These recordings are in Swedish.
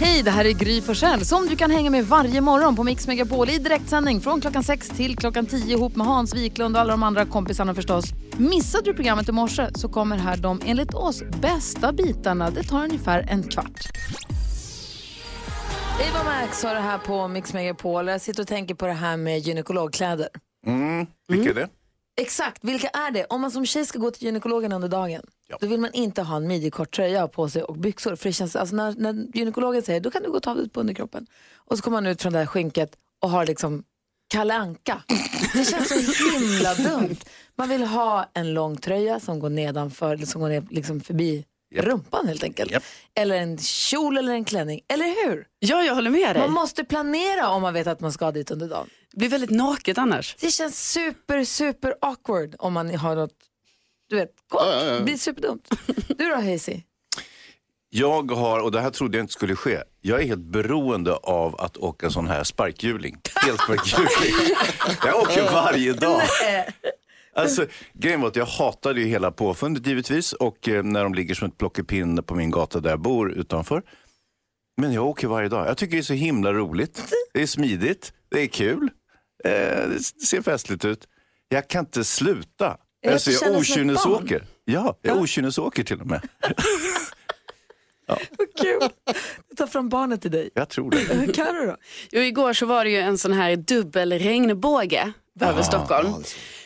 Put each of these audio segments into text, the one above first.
Hej, det här är Gry Forssell som du kan hänga med varje morgon på Mix Megapol i direktsändning från klockan 6 till klockan 10 ihop med Hans Wiklund och alla de andra kompisarna förstås. Missade du programmet i morse så kommer här de enligt oss bästa bitarna. Det tar ungefär en kvart. Eva Max har det här på Mix Megapol. Jag sitter och tänker på det här med gynekologkläder. Mm, vilka är det? Exakt, vilka är det? Om man som tjej ska gå till gynekologen under dagen, då vill man inte ha en midjekort tröja på sig och byxor. För det känns, alltså när, när gynekologen säger då kan du gå och ta av dig på underkroppen. Och så kommer man ut från det här skynket och har liksom Kalle Anka. Det känns så himla dumt. Man vill ha en lång tröja som går nedanför, som går ner liksom förbi rumpan helt enkelt. Eller en kjol eller en klänning, eller hur? Ja, jag håller med dig. Man måste planera om man vet att man ska dit under dagen. Det blir väldigt naket annars. Det känns super, super awkward om man har något, du vet, kort. Ja, ja, ja. Det blir superdumt. Du då Hazy? Jag har, och det här trodde jag inte skulle ske, jag är helt beroende av att åka sån här sparkhjuling. Elsparkhjuling. jag åker varje dag. Alltså, grejen var att jag hatade ju hela påfundet givetvis och eh, när de ligger som ett plockepinn på min gata där jag bor utanför. Men jag åker varje dag. Jag tycker det är så himla roligt. Det är smidigt, det är kul, eh, det ser festligt ut. Jag kan inte sluta. Jag Alltså, jag okynnesåker. Ja, jag okynnesåker till och med. Kul. Du tar fram barnet till dig. Jag tror det. Carro då? Jo, igår så var det ju en sån här dubbel regnbåge över Stockholm.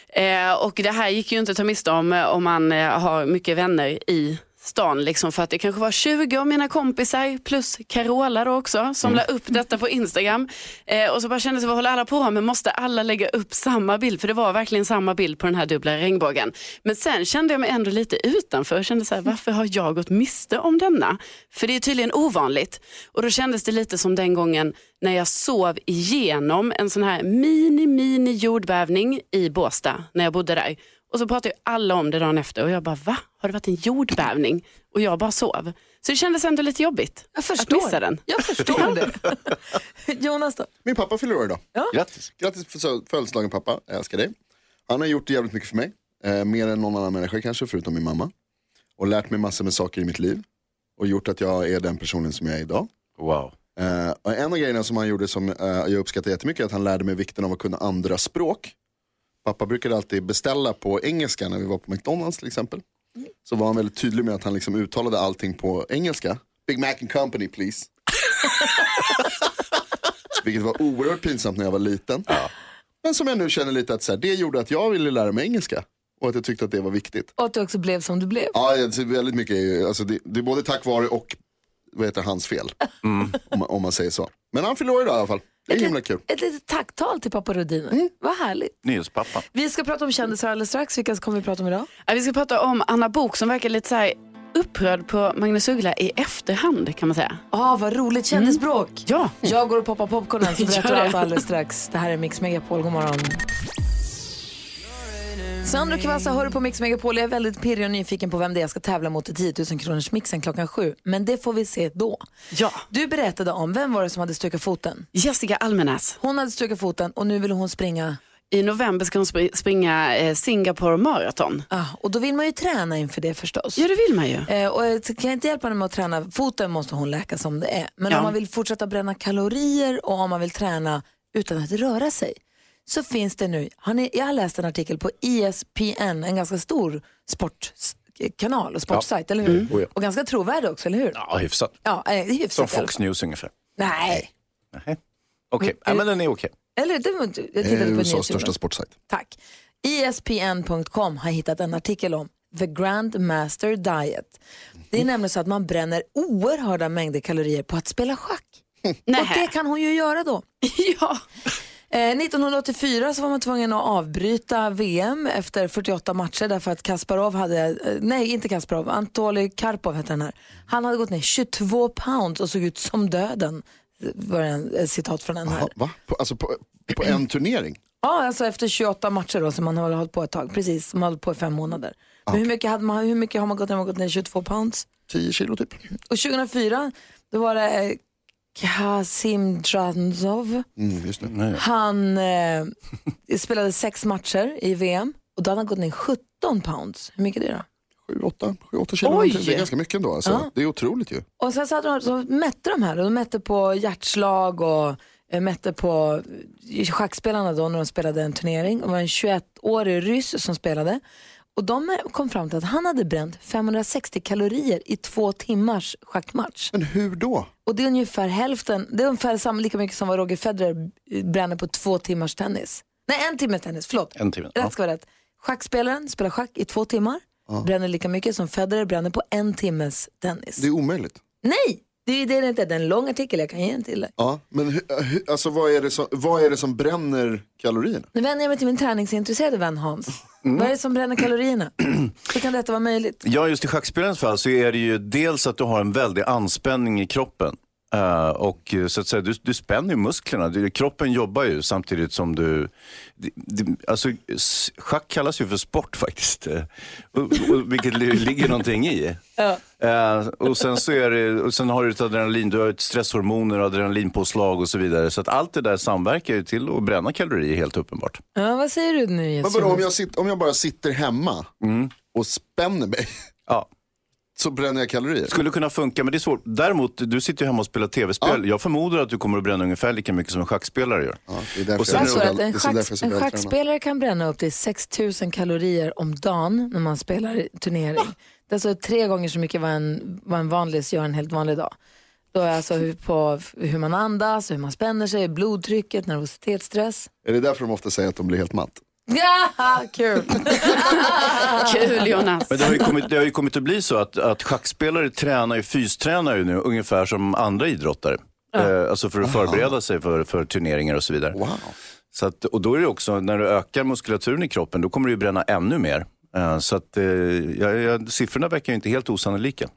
Eh, och det här gick ju inte att ta miste om eh, om man eh, har mycket vänner i stan. Liksom, för att det kanske var 20 av mina kompisar plus Carola då också som la upp detta på Instagram. Eh, och så bara kände jag, vad håller alla på med? Måste alla lägga upp samma bild? För det var verkligen samma bild på den här dubbla regnbågen. Men sen kände jag mig ändå lite utanför. Jag kände så här, varför har jag gått miste om denna? För det är tydligen ovanligt. Och då kändes det lite som den gången när jag sov igenom en sån här mini, mini jordbävning i Båstad när jag bodde där. Och så pratade ju alla om det dagen efter och jag bara, va? Har det varit en jordbävning? Och jag bara sov. Så det kändes ändå lite jobbigt Jag att förstår. missa den. Jag förstår det. Jonas då? Min pappa fyller år idag. Ja. Grattis. Grattis för så- födelsedagen pappa, jag älskar dig. Han har gjort jävligt mycket för mig. Eh, mer än någon annan människa kanske, förutom min mamma. Och lärt mig massor med saker i mitt liv. Och gjort att jag är den personen som jag är idag. Wow. Eh, och en av grejerna som han gjorde som eh, jag uppskattar jättemycket är att han lärde mig vikten av att kunna andra språk. Pappa brukade alltid beställa på engelska när vi var på McDonalds till exempel. Så var han väldigt tydlig med att han liksom uttalade allting på engelska. Big Mac and Company please. Vilket var oerhört pinsamt när jag var liten. Men som jag nu känner lite att så här, det gjorde att jag ville lära mig engelska. Och att jag tyckte att det var viktigt. Och att du också blev som du blev. Ja, det är väldigt mycket. Alltså det, det är både tack vare och vad heter hans fel. Om, man, om man säger så. Men han fyller år idag i alla fall. Det är himla kul. Ett litet tacktal till pappa Rodiner. Vad härligt. Nyhetspappa. Vi ska prata om kändisar alldeles strax. Vilka kommer vi prata om idag? Ja, Vi ska prata om Anna Bok som verkar lite så här upprörd på Magnus Uggla i efterhand kan man säga. Ah, vad roligt kändisbråk. Ja. Jag går och poppar popcornen så berättar allt alldeles strax. Det här är Mix Megapol. God morgon. Sandro Cavazza hör på Mix Megapol. Jag är väldigt pirrig och nyfiken på vem det är jag ska tävla mot i 10 000 kronors mixen klockan sju. Men det får vi se då. Ja. Du berättade om, vem var det som hade stukat foten? Jessica Almenäs. Hon hade stukat foten och nu vill hon springa. I november ska hon spr- springa eh, Singapore Marathon. Ah, och då vill man ju träna inför det förstås. Ja, det vill man ju. Eh, och jag kan inte hjälpa henne med att träna, foten måste hon läka som det är. Men Ja. om man vill fortsätta bränna kalorier och om man vill träna utan att röra sig så finns det nu, har ni, jag har läst en artikel på ESPN, en ganska stor sportkanal och sportsajt, eller hur? Oh ja. Och ganska trovärdig också, eller hur? Ja, hyfsat. Ja, eh, hyfsat. Som Fox. News ungefär. Nej, Nej. Okej, ja, men den är okej. eller det jag tittade är på USAs största sportsajt. Tack. ESPN.com har hittat en artikel om The Grand Master Diet. Det är nämligen så att man bränner oerhörda mängder kalorier på att spela schack. Och det kan hon ju göra då. ja. Eh, 1984 så var man tvungen att avbryta VM efter 48 matcher därför att Kasparov hade, eh, nej inte Kasparov, Anatolij Karpov hette den här. Han hade gått ner 22 pounds och såg ut som döden. Var det en, ett citat från den här. Jaha, va? På, alltså på, på en turnering? Ja, alltså efter 28 matcher då som man har hållit på ett tag. Precis, som har hållit på i fem månader. Men hur, mycket hade man, hur mycket har man gått ner? Man har gått ner 22 pounds. 10 kilo typ. Och 2004 då var det eh, Kasim Dranzov. Mm, just det. Han eh, spelade sex matcher i VM och då hade han gått ner 17 pounds. Hur mycket är det då? 7-8 7-8 kilo. någonting. Det är ganska mycket ändå. Alltså. Ja. Det är otroligt ju. Och sen så, hade de, så mätte de här och de mätte på hjärtslag och eh, mätte på eh, schackspelarna då när de spelade en turnering. Och det var en 21-årig ryss som spelade. Och de kom fram till att han hade bränt 560 kalorier i två timmars schackmatch. Men hur då? Och det är ungefär hälften, det är ungefär samma, lika mycket som vad Roger Federer bränner på två timmars tennis. Nej, en timme tennis, förlåt. En timme, Rätt ja. ska vara rätt. Schackspelaren spelar schack i två timmar, bränner lika mycket som Federer bränner på en timmes tennis. Det är omöjligt. Nej, det är det inte. Det är en lång artikel, jag kan ge den till dig. Ja, men alltså, vad, är det som, vad är det som bränner kalorierna? Nu vänder jag mig till min träningsintresserade vän Hans. Mm. Vad är det som bränner kalorierna? Hur kan detta vara möjligt? Ja, just i schackspelarens fall så är det ju dels att du har en väldig anspänning i kroppen. Eh, och eh, så att säga, du, du spänner ju musklerna. Du, kroppen jobbar ju samtidigt som du... Det, det, alltså, schack kallas ju för sport faktiskt. Eh, och, och, vilket li- ligger någonting i. Eh, och, sen så är det, och sen har du ett adrenalin, du har ett stresshormoner, adrenalinpåslag och så vidare. Så att allt det där samverkar ju till att bränna kalorier helt uppenbart. Ja, vad säger du nu vadå, om, jag sitter, om jag bara sitter hemma och spänner mig Ja. Så bränner jag kalorier? Skulle kunna funka, men det är svårt. Däremot, du sitter ju hemma och spelar tv-spel. Jag förmodar att du kommer att bränna ungefär lika mycket som en schackspelare gör. Ja, det är därför Och sen jag Jag är är så tror att väl- en, därför schackspelare kan bränna upp till 6000 kalorier om dagen när man spelar turnering. Det är alltså tre gånger så mycket vad en, vad en vanlig gör en helt vanlig dag. Då är alltså hur, på hur man andas, hur man spänner sig, blodtrycket, nervositet, stress. Är det därför de ofta säger att de blir helt matt? Ja, kul! Kul Jonas. Men det har ju kommit, det har ju kommit att bli så att, att schackspelare tränar ju, fystränar ju nu ungefär som andra idrottare. Eh, alltså för att förbereda sig för, för turneringar och så vidare. Wow. Så att, och då är det också, när du ökar muskulaturen i kroppen, då kommer du ju bränna ännu mer. Eh, så att eh, ja, ja, siffrorna verkar ju inte helt osannolika.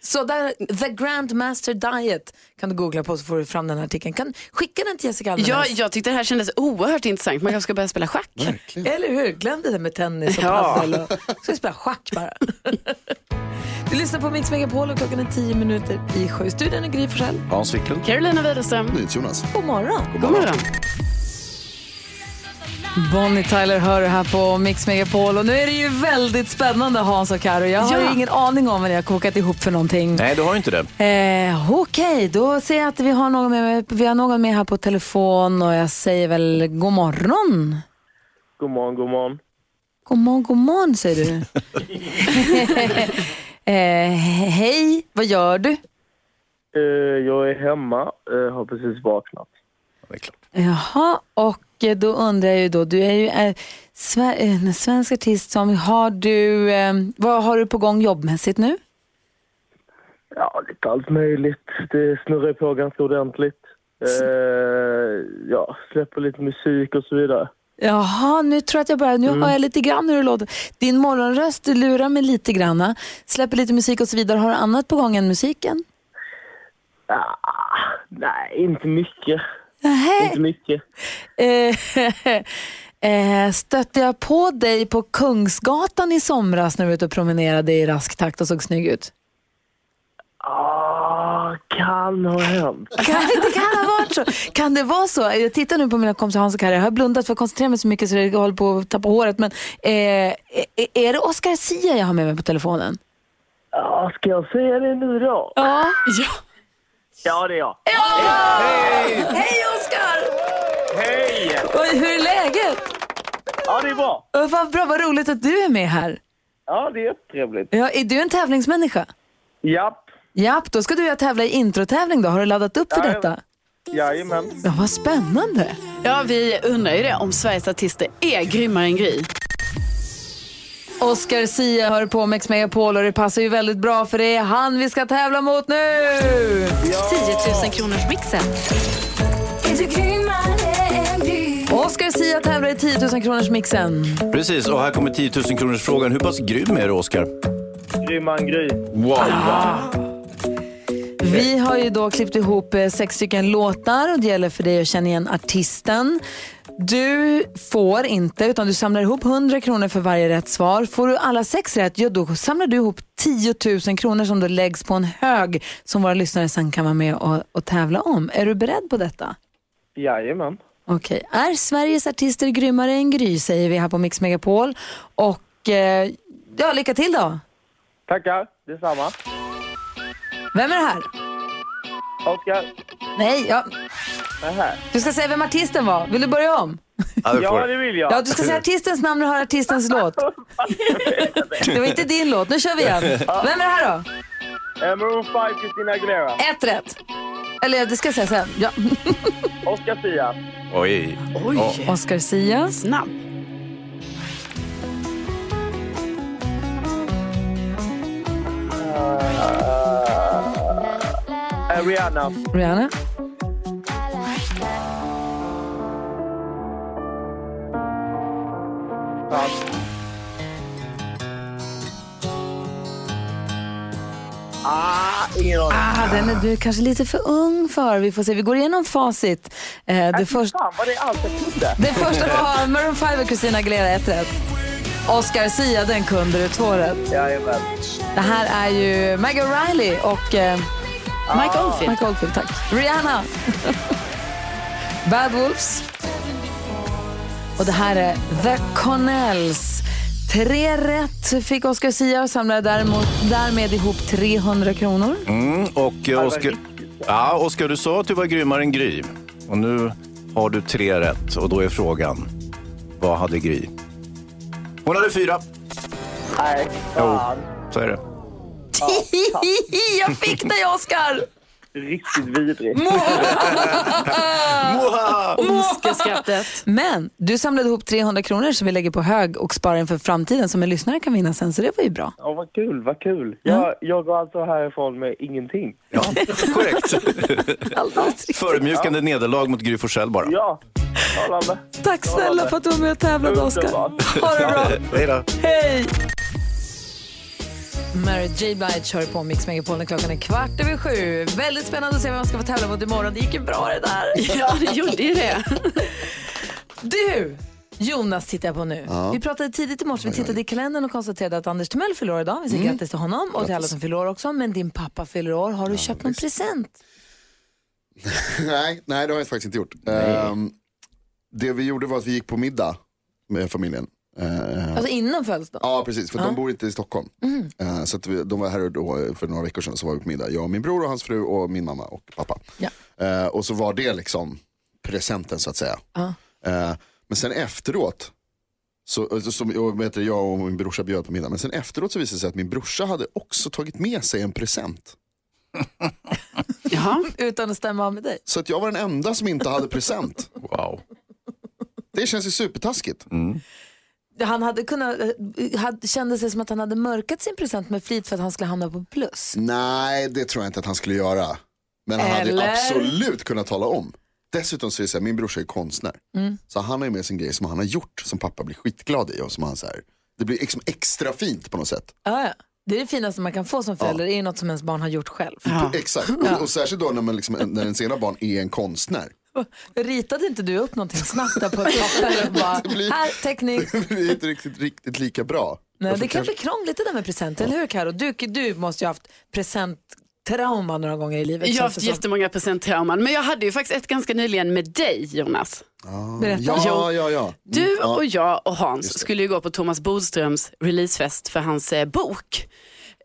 Så där, The Grandmaster Diet kan du googla på så får du fram den här artikeln. Kan skicka den till Jessica Almenäs. Ja, jag tyckte det här kändes oerhört intressant. Man kanske ska börja spela schack. Verkligen. Eller hur? Glöm det där med tennis och Ja. padel. Och... Ska vi spela schack bara? du lyssnar på Mix Megapol och klockan är tio minuter i sju. Studion är Gry Forssell. Hans Wiklund? Carolina Widerström. Jonas. God morgon. God morgon. Bonnie Tyler hör du här på Mix Megapol och nu är det ju väldigt spännande Hans och Karo. Jag har Ja. ju ingen aning om vad ni har kokat ihop för någonting. Nej, du har ju inte det. Eh, Okej, då ser jag att vi har, någon med, vi har någon med här på telefon och jag säger väl god morgon. God morgon, god morgon. God morgon, god morgon säger du. eh, hej, vad gör du? Eh, jag är hemma, eh, har precis vaknat. Det är klart. Jaha, och då undrar jag ju då, du är ju eh, sve- en svensk artist som, har du, eh, vad har du på gång jobbmässigt nu? Ja, lite allt möjligt. Det snurrar på ganska ordentligt. Eh, ja, släpper lite musik och så vidare. Jaha, nu tror jag att jag börjar, nu hör jag lite grann hur det låter. Din morgonröst lurar mig lite granna, släpper lite musik och så vidare. Har du annat på gång än musiken? Ah, nej, inte mycket. Nähä. Inte mycket. Eh, eh, stötte jag på dig på Kungsgatan i somras när du var ute och promenerade i rask takt och såg snygg ut? Ah, kan ha hänt. Kan, det kan ha varit så. Kan det vara så? Jag tittar nu på mina kompisar Hans och Kari. Jag har blundat för att koncentrera mig så mycket så jag håller på att tappa håret. Men eh, är- är det Oscar Sia jag har med mig på telefonen? Ja, ska jag säga det nu då? Ja. Ja. Ja, det är jag. Hej Oscar! Hej! Oj, hur är läget? Ja, det är bra. Vad vad bra, vad roligt att du är med här. Ja, det är jättetrevligt. Ja, är du en tävlingsmänniska? Japp. Japp, då ska du ju tävla i introtävling då. Har du laddat upp för Ja, detta? Jajamän. Ja, vad spännande. ja, vi undrar ju det om Sveriges artister är grymmare än Gry. Oscar Sia hör på Mix Megapol och det passar ju väldigt bra för det är han vi ska tävla mot nu. 10 000 kronors mixen. Oscar Sia tävlar i 10 000 kronors mixen. Precis, och här kommer 10 000 kronors frågan. Hur pass grym är du, Oskar? Grymman Gry. Wow! Vi har ju då klippt ihop eh, sex stycken låtar och det gäller för dig att känna igen artisten. Du får inte, utan du samlar ihop 100 kronor för varje rätt svar. Får du alla sex rätt, ja, då samlar du ihop 10 000 kronor som då läggs på en hög som våra lyssnare sen kan vara med och, och tävla om. Är du beredd på detta? Jajamän. Okej. Är Sveriges artister grymmare än Gry, säger vi här på Mix Megapol. Och eh, ja, lycka till då. Tackar, detsamma. Vem är det här? Oskar, Nej, ja. Här. du ska säga vem artisten var. Vill du börja om? Ja, det Ja, får. det vill jag. Ja, du ska säga artistens namn och höra artistens låt. Det var inte din låt. Nu kör vi igen. Vem är det här då? Eh, Maroon 5, Christina Aguilera. Ett rätt. Eller det ska jag säga sen. Ja. Oscar Sia. Oj. Oj, Oscar Sia. snabb. Eh, Rihanna. Rihanna. Pass. Ah, ingen aning. Ah, den är du kanske lite för ung för. Vi får se. Vi går igenom facit. Eh, det, Äh, först, Fan vad det är allt det första var Maroon 5 och Christina Aguilera, ett rätt. Oscar Sia, den kunde du, två rätt. Jajamän. Det här är ju Maggie O'Reilly och eh, Mike Oldfield. Mike Oldfield, tack. Rihanna. Bad Wolves. Och det här är The Connells. Tre rätt fick Oscar Sia och samlade däremot, därmed ihop 300 kronor. Mm, och eh, Oskar, ja, Oskar, du sa att du var grymmare än Gry. Och nu har du tre rätt och då är frågan, vad hade Gry? Hon hade fyra. Nej, fan. Så är det. Jag fick dig, Oscar! Riktigt vidrigt. Ondskeskrattet. Men du samlade ihop 300 kronor som vi lägger på hög och sparar inför framtiden som en lyssnare kan vinna sen, så det var ju bra. Ja, vad kul, vad kul. Jag, jag går alltså härifrån med ingenting. Ja, korrekt. Riktigt. Förödmjukande nederlag mot Gry Forssell bara. Ja, strålande. Tack snälla för att du var med och tävlade. Underbart. Ha det bra. Hej då. Hej! Mary J Blige kör på Mix Megapol när klockan är kvart över sju. Väldigt spännande att se vem man ska få tävla mot imorgon. Det gick ju bra det där. Ja, det gjorde ju det. Du! Jonas tittar jag på nu. Vi pratade tidigt i morse, vi tittade i kalendern och konstaterade att Anders Timell fyller år idag. Vi säger grattis till honom och till alla som fyller år också. Men din pappa fyller år. Har du köpt någon present? nej, nej, det har jag faktiskt inte gjort. Ehm, det vi gjorde var att vi gick på middag med familjen. Eh, Alltså innan födelsedagen? Ja, precis. För de bor inte i Stockholm. Eh, så att vi, de var här då för några veckor sedan, så var vi på middag. Jag och min bror och hans fru och min mamma och pappa. Ja. Eh, och så var det liksom presenten så att säga. Ja. Eh, men sen efteråt, så, så, som, jag, vet, du, jag och min brorsa bjöd på middag, men sen efteråt så visade det sig att min brorsa hade också tagit med sig en present. Jaha. Utan att stämma av med dig? Så att jag var den enda som inte hade present. Wow. Det känns ju supertaskigt. Han hade kunnat, eh, hade, kände sig som att han hade mörkat sin present med flit för att han skulle hamna på plus. Nej, det tror jag inte att han skulle göra. Men han hade Eller? absolut kunnat tala om. Dessutom så är det så här, min brorsa är konstnär. Så han har ju med sig en grej som han har gjort som pappa blir skitglad i. Och som han så här, det blir liksom extra fint på något sätt. Ja, ja. Det är det finaste man kan få som förälder, det är ju något som ens barn har gjort själv. Exakt, och, och särskilt då när, man liksom, när ens ena barn är en konstnär. Ritade inte du upp någonting snabbt där på ett papper och bara, blir- här teckning. Det blir inte riktigt, riktigt lika bra. Nej, det kan bli krångligt det där med presenter, eller hur Karo? Du, du måste ju ha haft presenttrauma några gånger i livet. Jag har haft det som. jättemånga presenttrauman, men jag hade ju faktiskt ett ganska nyligen med dig Jonas. Berätta. Ja, ja, ja. Du Ja. och jag och Hans skulle ju gå på Thomas Bodströms releasefest för hans eh, bok.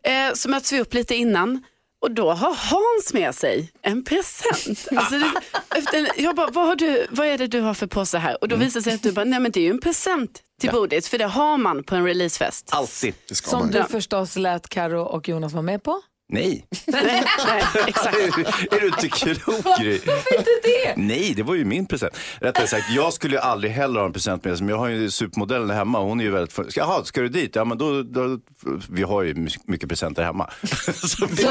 Eh, så möts vi upp lite innan och då har Hans med sig en present. Alltså det, efter, jag bara, vad, har du, vad är det du har för påse här? Och då visar det sig att du bara, nej men det är ju en present till Bodis, för det har man på en releasefest. Alltid. Det ska Som man. du förstås lät Karo och Jonas vara med på. Nej. nej, nej, exakt. är, är du inte klok Gry? Varför inte det? Nej, det var ju min present. Rättare sagt, jag skulle ju aldrig heller ha en present med. Men jag har ju supermodellen hemma. Hon är ju väldigt... för- Jaha, ska du dit? Ja, men då, då... Vi har ju my- mycket presenter hemma. Vi-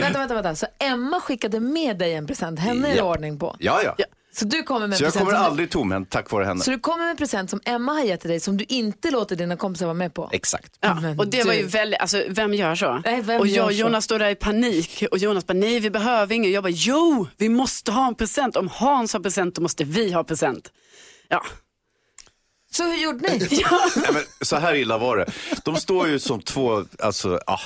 Vänta, vänta, vänta. Så Emma skickade med dig en present, henne är det Ja. ordning på. ja, ja. Så du kommer med en Så jag present kommer som aldrig tomhänt tack vare henne. Så du kommer med en present som Emma har gett till dig som du inte låter dina kompisar vara med på? Exakt. Ja, Men och det var ju du- väldigt, alltså vem gör så? Nej, vem och gör jag och så? Jonas står där i panik och Jonas bara nej vi behöver ingen. Jag bara jo vi måste ha en present. Om Hans har present då måste vi ha present. Ja, Så hur gjorde ni? Nej, men så här illa var det. De står ju som två, alltså, ah,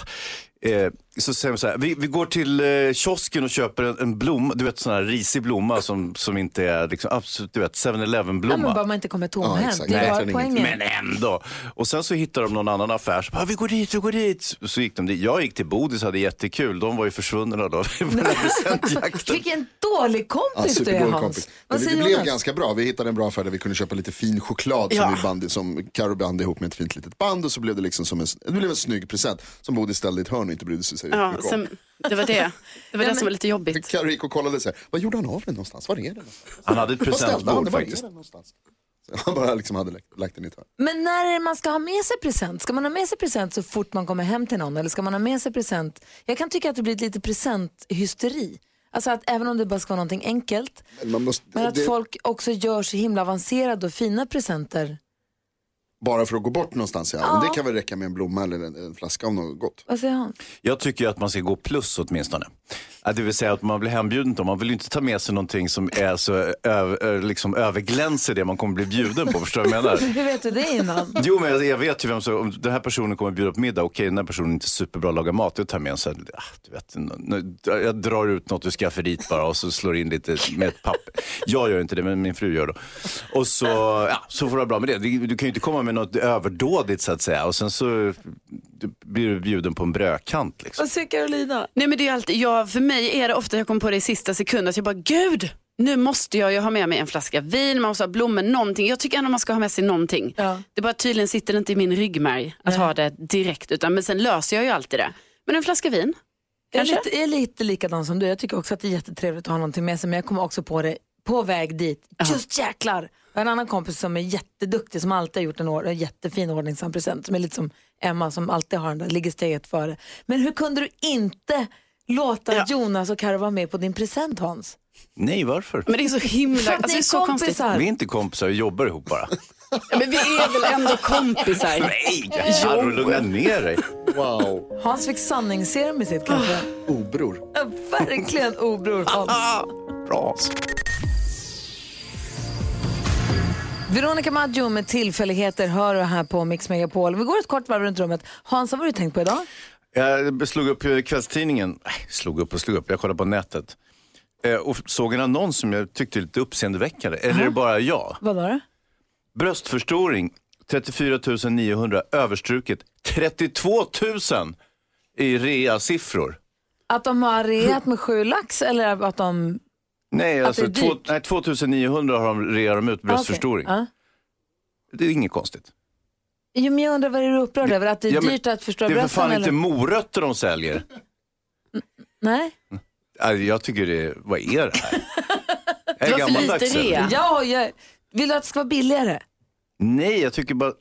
Eh, så säger de så här, vi, vi går till eh, kiosken och köper en, en blomma, du vet sån här risig blomma som, som inte är liksom, absolut, du vet 7-Eleven Nej, blomma. men bara man inte kommer Ja, tomhänt. exakt. det är Nej, bara poängen. Men ändå. Och sen så hittade de någon annan affär. Så bara, vi går dit, vi går dit. Så gick de dit. Jag gick till Bodis och hade jättekul. De var ju försvunna då. Vilken dålig Ja, kompis du är Hans. kompis. Men det säger blev Jonas? ganska bra. Vi hittade en bra affär där vi kunde köpa lite fin choklad Ja. som, vi band, som Karo band ihop med ett fint litet band och så blev det liksom som en, det blev en snygg present som Bodis ställde i ett hörn och inte brydde sig så Ja, sen, det var det. Det var det som var lite jobbigt. Karo gick och kollade så här, vad gjorde han av den någonstans? Var är den? någonstans? Han hade ett presentbord faktiskt. Så han bara liksom hade lagt, lagt den i ett hörn. Men när är det man ska ha med sig present? Ska man ha med sig present så fort man kommer hem till någon eller ska man ha med sig present? Jag kan tycka att det blir lite presenthysteri. Alltså att även om det bara ska vara någonting enkelt, Men man måste, men att det, folk också gör så himla avancerade och fina presenter. Bara för att gå bort någonstans ja. Det kan väl räcka med en blomma eller en, en flaska av något gott. Vad säger han? Jag tycker ju att man ska gå plus åtminstone. Ja, Det vill säga att man blir hembjuden till, man vill ju inte ta med sig någonting som är så över, liksom överglänser det man kommer bli bjuden på. Förstår du vad jag menar? Hur vet du det innan? Jo, men jag, jag vet ju vem som, om den här personen kommer bjuda på middag, okej den här personen är inte superbra att laga mat, jag tar med en sån här, ah, du vet, jag drar ut något ur skafferiet bara och så slår in lite med ett papper. Jag gör inte det, men min fru gör det. Och så, ja, så får det vara bra med det. Du, du kan ju inte komma med något överdådigt så att säga och sen så blir du bjuden på en brödkant. Liksom. Vad säger Carolina? Nej men det är alltid, jag, för mig är det ofta jag kommer på det i sista sekund att jag bara gud, nu måste jag ju ha med mig en flaska vin, man måste ha blommor, någonting. Jag tycker ändå man ska ha med sig någonting. Ja. Det bara tydligen sitter det inte i min ryggmärg att Nej. ha det direkt, utan, men sen löser jag ju alltid det. Men en flaska vin, Jag är, Kanske? lite, är lite likadan som du. Jag tycker också att det är jättetrevligt att ha någonting med sig men jag kommer också på det på väg dit. Just jäklar! Jag har en annan kompis som är jätteduktig som alltid har gjort en, or- en jättefin ordningsam present som är lite som Emma som alltid har den där, ligger steget före. Men hur kunde du inte låta Ja. Jonas och Karo vara med på din present Hans? Nej, varför? men det är så himla, För att alltså, ni det är är så konstigt. kompisar. Vi är inte kompisar, vi jobbar ihop bara. Ja, men vi är väl ändå kompisar? Nej, Carro, lugna ner dig. Wow, Hans fick sanningsserum i sitt kaffe. obror. Ja, verkligen obror Hans. Bra. Veronica Maggio med tillfälligheter hör du här på Mix Megapol. Vi går ett kort varv runt rummet. Hans, vad har du tänkt på idag? Jag slog upp eh, kvällstidningen, nej, slog upp och slog upp, jag kollade på nätet. Eh, Och såg en annons som jag tyckte lite uppseendeväckande. Eller är det bara jag? Vad var det? Bröstförstoring, 34 900, överstruket 32 000 i rea-siffror. Att de har reat med sju lax eller att de... Nej, Att alltså det är två, nej, 2 900 har de reat de ut bröstförstoring. Ah, okej. Det är inget konstigt. Jo, men jag undrar vad är du upprörd över? Att det är Ja, men dyrt att förstöra Det är för brösten? fan inte eller? morötter de säljer. Nej? Alltså, Jag tycker det, vad är det här? Jag är Det gammaldags. Ja, jag... Vill du att det ska vara billigare? Nej, jag tycker bara,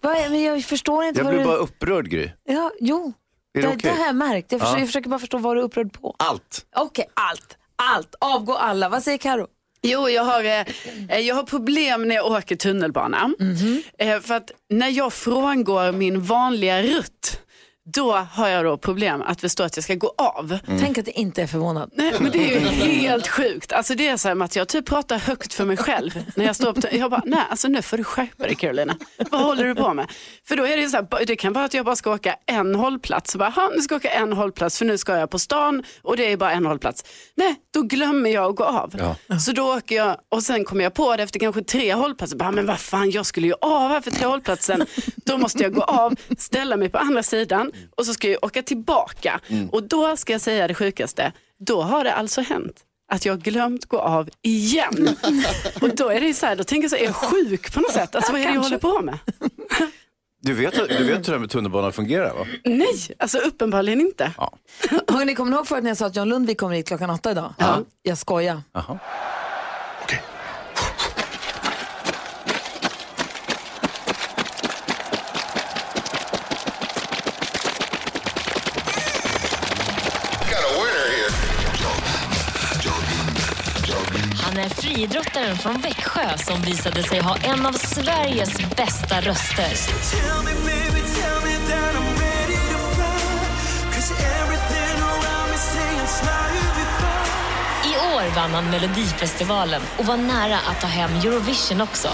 Vad är... Men jag förstår inte jag vad blir du... bara upprörd Gry. Ja, jo. Är Det, det det okej? har jag märkt. Jag försöker, Ja. jag försöker bara förstå vad du är upprörd på. Allt. Okej, allt. Allt. Avgå alla. Vad säger Karo? Jo, jag har, eh, jag har problem när jag åker tunnelbana. Eh, för att när jag frångår min vanliga rutt, då har jag då problem att förstå att jag ska gå av. Tänk att jag inte är förvånad. Nej, men det är ju helt sjukt. Alltså det är så här att jag typ pratar högt för mig själv. När jag står på jag bara, nej alltså nu får du skärpa dig Carolina. Vad håller du på med? För då är det så här, det kan vara att jag bara ska åka en hållplats. Så bara, "Ha, nu ska jag åka en hållplats för nu ska jag på stan och det är bara en hållplats. Nej, då glömmer jag att gå av. Så då åker jag och sen kommer jag på det efter kanske tre hållplatser. Bara, men vad fan, jag skulle ju av här för tre hållplatsen. Då måste jag gå av, ställa mig på andra sidan och så ska jag åka tillbaka. Och då ska jag säga det sjukaste, då har det alltså hänt att jag har glömt gå av igen. Och då är det så här, då tänker jag så här, är jag sjuk på något sätt? Alltså vad är det jag håller på med? Du vet, du vet hur det här med tunnelbanan fungerar va? Nej, alltså uppenbarligen inte. Hörrni, kommer ni ihåg förut när jag sa att John Lundvik kommer hit klockan åtta idag? Ja. Jag skojar. Jaha. Friidrottaren från Växjö som visade sig ha en av Sveriges bästa röster. I år vann han Melodifestivalen och var nära att ta hem Eurovision också.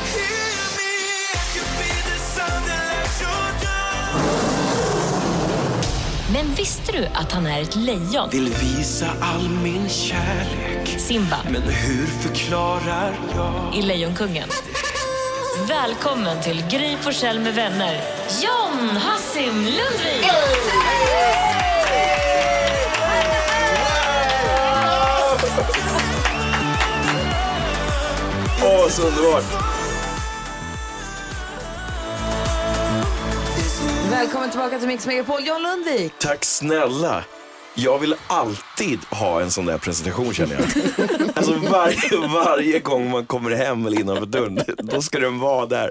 Men visste du att han är ett lejon? Vill visa all min kärlek Simba Men hur förklarar jag? i Lejonkungen. Välkommen till Gry Forssell med vänner. John Hassim Lundvik! Åh, så underbart! Välkommen tillbaka till Mix Megapol, John Lundvik. Tack snälla! Jag vill alltid ha en sån där presentation känner jag. Alltså varje, varje gång man kommer hem eller innanför dörren, då ska den vara där.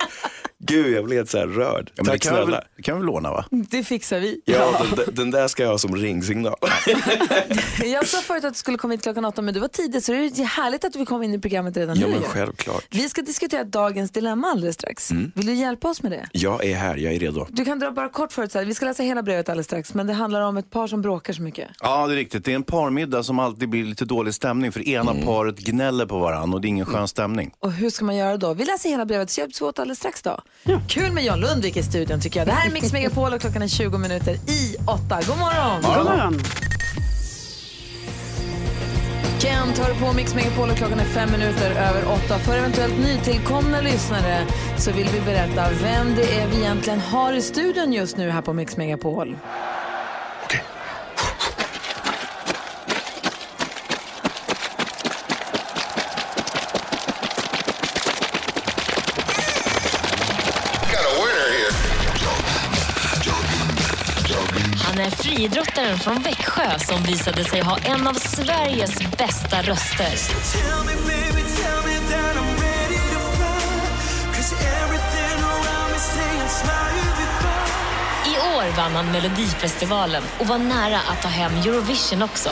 Gud, jag blir helt så här rörd. Ja, men det Tack kan vi, snälla. det kan vi låna va? Det fixar vi. Ja, den, den där ska jag ha som ringsignal. Jag sa förut att du skulle komma hit klockan åtta, men du var tidig, så det är härligt att du komma in i programmet redan Ja, nu. men självklart. Vi ska diskutera dagens dilemma alldeles strax. Mm. Vill du hjälpa oss med det? Jag är här, jag är redo. Du kan dra bara kort förut, så här. vi ska läsa hela brevet alldeles strax, men det handlar om ett par som bråkar så mycket. Ja, det är riktigt. Det är en parmiddag som alltid blir lite dålig stämning för ena paret gnäller på varandra och det är ingen skön stämning. Och hur ska man göra då? Vi läser hela brevet, så hjälps vi åt alldeles strax då. Kul med John Lundvik i studion tycker jag. Det här är Mix Megapol och klockan är 20 minuter i åtta. God morgon! God morgon. Kent hör på Mix Megapol och klockan är fem minuter över åtta. För eventuellt nytillkomna lyssnare så vill vi berätta vem det är vi egentligen har i studion just nu här på Mix Megapol. Friidrottaren från Växjö som visade sig ha en av Sveriges bästa röster. I år vann han Melodifestivalen och var nära att ta hem Eurovision också.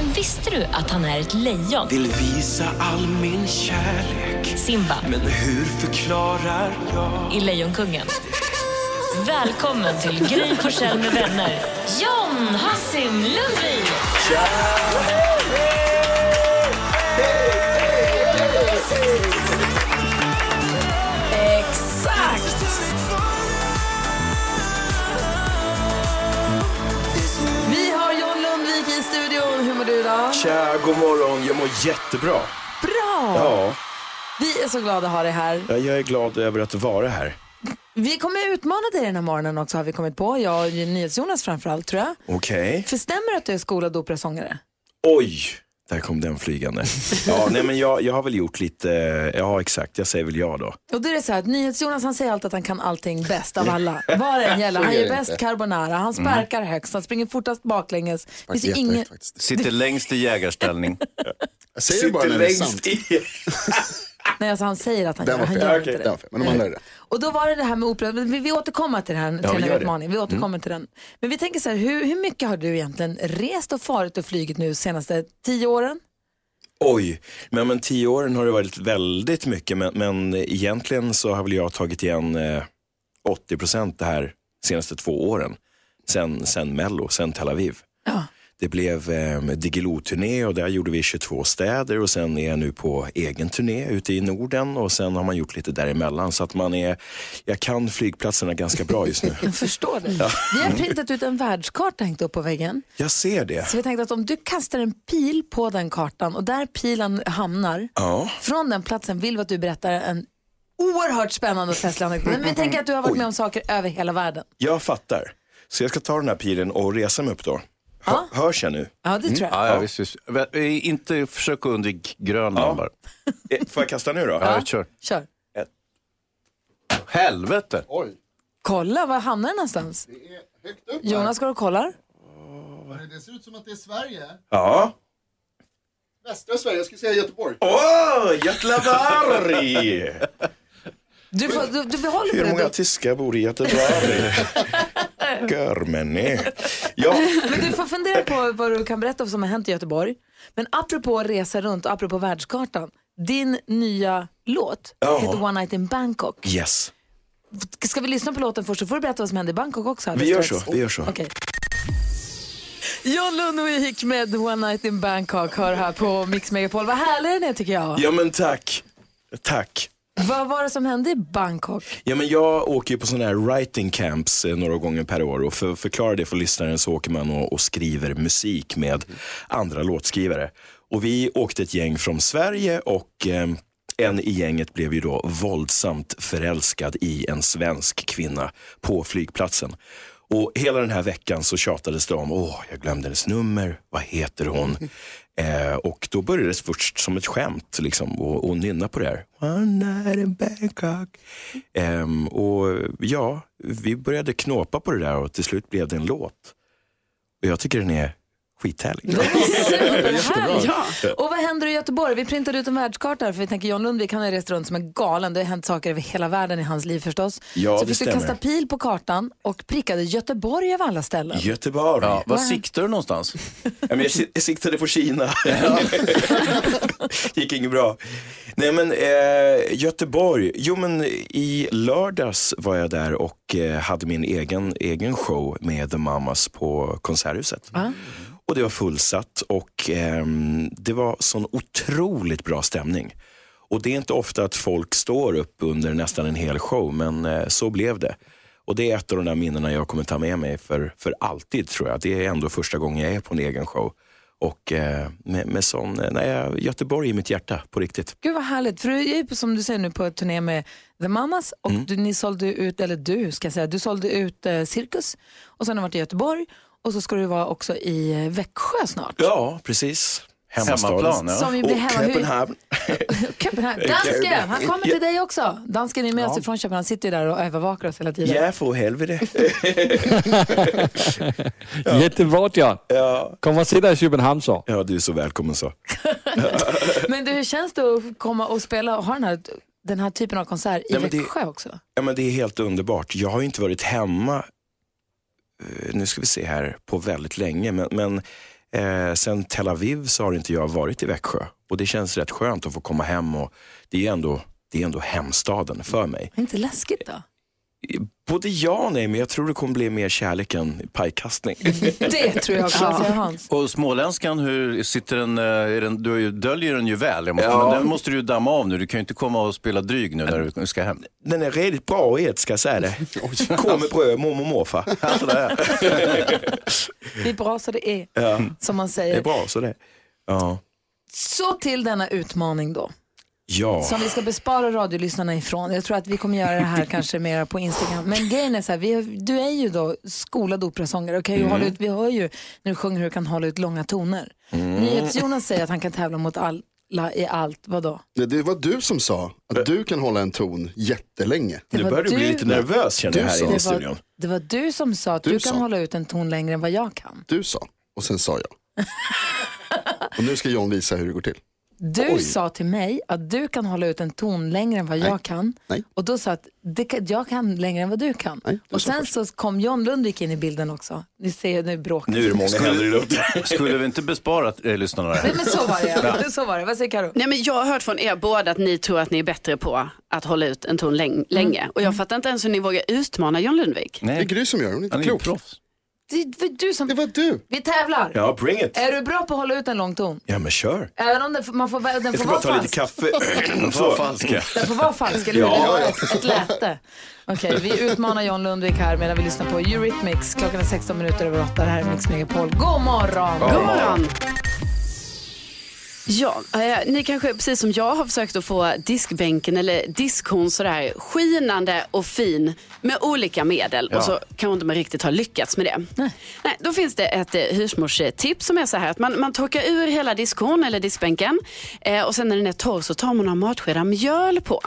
Men visste du att han är ett lejon? Vill visa all min kärlek Simba Men hur förklarar jag? i Lejonkungen. Välkommen till Gry Forssell med vänner. John Hassim Lundvik! Exakt! Tja, god morgon. Jag mår jättebra. Bra! Ja, Vi är så glada att ha dig här. jag är glad över att vara här. Vi kommer utmana dig den här morgonen också har vi kommit på. Jag och NyhetsJonas framförallt tror jag. Okej. För stämmer det att du är skolad operasångare? Oj, där kom den flygande. Ja, nej men jag, jag har väl gjort lite, ja exakt, jag säger väl ja då. Och då är det så här att NyhetsJonas han säger alltid att han kan allting bäst av alla. Vad det än gäller. Han gör det bäst carbonara, han sparkar högst, han springer fortast baklänges. Det finns Jättehögt ingen... Sitter längst i jägarställning. Jag säger det bara när det är sant. i. Nej, alltså han säger att han Den gör han fel. gör Okej, inte den det. fel. Men de andra är det. Och då var det det här med opera, vi, vi återkommer till, den, till vi den här utmaningen. Vi återkommer till den. Men vi tänker så här, hur, hur mycket har du egentligen rest och farit och flugit nu senaste tio åren? Oj, men, men tio åren har det varit väldigt mycket, men, men egentligen så har väl jag tagit igen eh, 80 procent det här senaste två åren. Sen, sen Mello, sen Tel Aviv. Ja. Det blev eh, Diggiloo-turné och där gjorde vi 22 städer och sen är jag nu på egen turné ute i Norden och sen har man gjort lite däremellan så att man är, jag kan flygplatserna ganska bra just nu. Jag förstår det. Vi har printat ut en världskarta hängt upp på väggen. Jag ser det. Så vi tänkte att om du kastar en pil på den kartan och där pilen hamnar, Ja. från den platsen vill vi att du berättar en oerhört spännande och festlig anekdot. Men vi tänker att du har varit med om saker över hela världen. Jag fattar. Så jag ska ta den här pilen och resa mig upp då. Hör, Ja. Hörs jag nu? Ja, det tror jag. Ja, ja, visst, visst. Inte försök att undvika Grönland Ja. bara. Eh, Får jag kasta nu då? Ja, kör. Kör. Helvete! Oj, Kolla, var hamnar den någonstans? det är högt upp Jonas går och kollar. Det ser ut som att det är Sverige. Ja. Västra Sverige, jag skulle säga Göteborg. Åh, Göteborg! Du, får, du, du behåller Hur många tyskar bor i Göteborg? Görmänni. Ja, Men du får fundera på vad du kan berätta som har hänt i Göteborg. Men apropå resa runt och apropå världskartan. Din nya låt Ja. heter One Night in Bangkok. yes. Ska vi lyssna på låten först så får du berätta vad som hände i Bangkok också. Vi gör så, vi gör så. Okej. John Lundvik med One Night in Bangkok hör här på Mix Megapol. Vad härlig den är tycker jag. Ja men tack. Tack. Vad var det som hände i Bangkok? Ja, men jag åker ju på sådana här writing camps eh, några gånger per år och för att förklara det för lyssnaren så åker man och, och skriver musik med andra låtskrivare. Och vi åkte ett gäng från Sverige och eh, en i gänget blev ju då våldsamt förälskad i en svensk kvinna på flygplatsen. Och hela den här veckan så tjatades det om, åh, jag glömde hennes nummer, vad heter hon? Eh, och då började det först som ett skämt liksom, och, och nynna på det här. One night in Bangkok. Ehm, och ja, vi började knåpa på det där och till slut blev det en låt. Och jag tycker den är skithärlig. Superhärligt. Ja. Och vad händer i Göteborg? Vi printade ut en världskarta här för vi tänker John Lundvik han har rest runt som en galen. Det har hänt saker över hela världen i hans liv förstås. Ja, så vi stämmer. kasta pil på kartan och prickade Göteborg av alla ställen. Göteborg. Ja, vad siktar du någonstans? Ja, men jag, jag siktade på Kina. Gick inget bra. Nej men eh, Göteborg. Jo men i lördags var jag där och eh, hade min egen, egen show med The Mamas på Konserthuset. Och det var fullsatt och ehm, det var sån otroligt bra stämning. Och det är inte ofta att folk står upp under nästan en hel show, men eh, så blev det. Och det är ett av de där minnena jag kommer ta med mig för, för alltid tror jag. Det är ändå första gången jag är på en egen show. Och eh, med, med sån, eh, nej, Göteborg i mitt hjärta på riktigt. Gud vad härligt, för du är som du säger nu på turné med The Mamas och Mm. du, ni sålde ut, eller du ska jag säga, du sålde ut eh, Cirkus och sen har du varit i Göteborg och så ska du vara också i Växjö snart. Ja, precis. Hemmaplan, ja. Som ju blir Och hemma. Köpenhamn. Köpenhamn. Dansken, han kommer till dig också. Dansken är med oss ifrån Köpenhamn, han sitter ju där och övervakar oss hela tiden. Ja, för helvete. Jättebra John. Kom och se dig i Köpenhamn så. Ja, du är så välkommen så. Men du, hur känns det att komma och spela och ha den här, den här typen av konsert i Växjö också? Ja, men det är helt underbart. Jag har ju inte varit hemma, Eh, nu ska vi se här, på väldigt länge. Men, men eh, sen Tel Aviv så har inte jag varit i Växjö. Och det känns rätt skönt att få komma hem och det är ändå, det är ändå hemstaden för mig. Är det inte läskigt då? Både ja och nej, men jag tror det kommer bli mer kärlek än pajkastning. Det tror jag också, Hans. Och småländskan, hur sitter den, eh, är den du döljer den ju väl. Måste, Ja. Men den måste du ju damma av nu. Du kan ju inte komma och spela dryg nu när du ska hem. Den är riktigt bra ät ska jag säga det. Korv med bröd, mormor och morfar. Det är bra så det är, Ja, som man det säger. är bra så det. Ja. Så till denna utmaning då, Ja. som vi ska bespara radiolyssnarna ifrån. Jag tror att vi kommer göra det här kanske mer på Instagram. Men grejen är så här, vi, du är ju då skolad operasångare och kan ju Mm. hålla ut, vi hör ju när du sjunger hur du kan hålla ut långa toner. Mm. NyhetsJonas säger att han kan tävla mot alla i allt, vadå? Det, det var du som sa att du kan hålla en ton jättelänge. Det Nu var börjar du bli lite nervös känner jag här inne i Det var, studion. det var du som sa att Du du, kan sa. hålla ut en ton längre än vad jag kan. Du sa och sen sa jag. och nu ska John visa hur det går till. Du Oj. sa till mig att du kan hålla ut en ton längre än vad jag kan. Nej. Och då sa att det kan, jag kan längre än vad du kan. Nej, du och sen så kom John Lundvik in i bilden också. Ni ser, nu bråkar Nu är det många händer i luften. Skulle vi inte bespara eh, lyssnarna det Nej här? men så var det. så var det. Vad säger Karo? Nej, men jag har hört från er båda att ni tror att ni är bättre på att hålla ut en ton läng- länge. Och jag fattar inte ens hur ni vågar utmana John Lundvik. Det är Gry som gör det, hon är inte Han är ju klok. proffs. Det var du som... Det var du. Vi tävlar. Ja, bring it. Är du bra på att hålla ut en lång ton? Ja, men kör. Även om den, får- man får, den Jag får ska bara vara ta lite falsk. kaffe. De får falska. Den får vara falsk, eller hur? Ja. Ett, ett läte. Okej, vi utmanar John Lundvik här medan vi lyssnar på Eurythmics. Klockan är 16 minuter över 8. Det här är Mix Megapol. God morgon! God morgon! Ja, eh, ni kanske precis som jag har försökt att få diskbänken eller diskhon sådär skinande och fin med olika medel och så kanske inte man riktigt har lyckats med det. Nej. då finns det ett eh, husmorstips som är så här att man, man torkar ur hela diskhon eller diskbänken eh, och sen när den är torr så tar man några matskedar mjöl på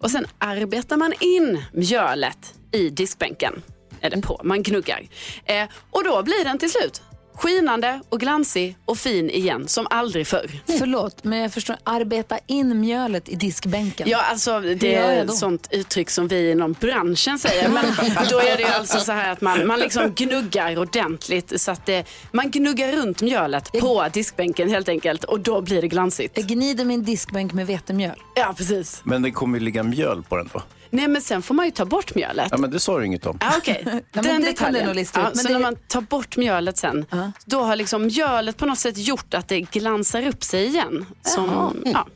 och sen arbetar man in mjölet i diskbänken. Eller på, man gnuggar. Eh, och då blir den till slut skinande och glansig och fin igen som aldrig förr. Förlåt, men jag förstår. Arbeta in mjölet i diskbänken. Ja, alltså det jag är ett sånt uttryck som vi inom branschen säger. Men då är det ju alltså så här att man, man liksom gnuggar ordentligt så att det, man gnuggar runt mjölet på diskbänken helt enkelt och då blir det glansigt. Jag gnider min diskbänk med vetemjöl. Ja, precis. Men det kommer ju ligga mjöl på den då. Nej, men sen får man ju ta bort mjölet. Ja, men det sa du inget om. Ah, men den det kan detaljen. du nog lista ut. Ja, Men så det- när man tar bort mjölet sen, då har liksom mjölet på något sätt gjort att det glansar upp sig igen. Som, ja.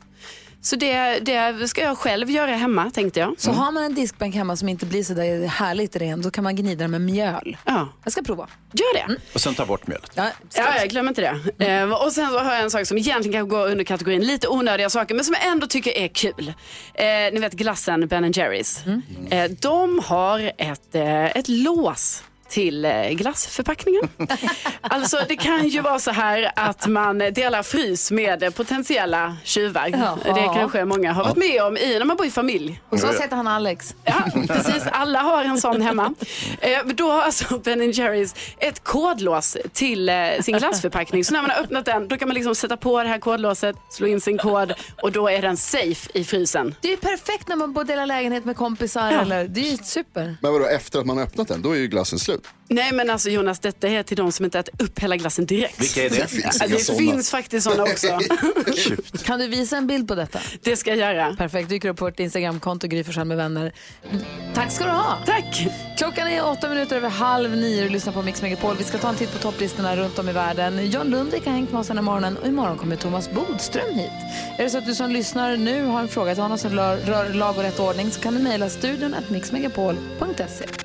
Så det, det ska jag själv göra hemma tänkte jag. Så har man en diskbänk hemma som inte blir så där härligt ren, då kan man gnida den med mjöl. Ja. Jag ska prova. Gör det. Och sen ta bort mjölet. Ja, Ja, jag glömmer inte det. Eh, och sen så har jag en sak som egentligen kan gå under kategorin lite onödiga saker, men som jag ändå tycker är kul. Eh, ni vet glassen Ben Jerrys. Eh, de har ett, eh, ett lås till eh, glassförpackningen. alltså det kan ju vara så här att man delar frys med potentiella tjuvar. Ja. Det kanske många har varit med om i när man bor i familj. Och så heter han Alex. Ja, precis. Alla har en sån hemma. Eh, då har alltså Ben Jerrys ett kodlås till eh, sin glassförpackning. Så när man har öppnat den, då kan man liksom sätta på det här kodlåset, slå in sin kod och då är den safe i frysen. Det är ju perfekt när man bor delar lägenhet med kompisar. Ja. Eller, det är ju super. Men vadå, efter att man har öppnat den, då är ju glassen slut. Nej men alltså Jonas, detta är till de som inte äter upp hela glassen direkt. Vilka är Det det? finns Ja, inga det sådana. finns faktiskt sådana också. Kan du visa en bild på detta? Det ska jag göra. Perfekt, dyker upp på vårt Instagramkonto Gry med vänner. Tack ska du ha. Tack! Klockan är åtta minuter över halv nio och lyssnar på Mix Megapol. Vi ska ta en titt på topplistorna runt om i världen. John Lundvik har hängt med oss den här morgonen och imorgon kommer Thomas Bodström hit. Är det så att du som lyssnar nu har en fråga till honom som rör, lag och rätt ordning så kan du mejla studion at mixmegapol.se.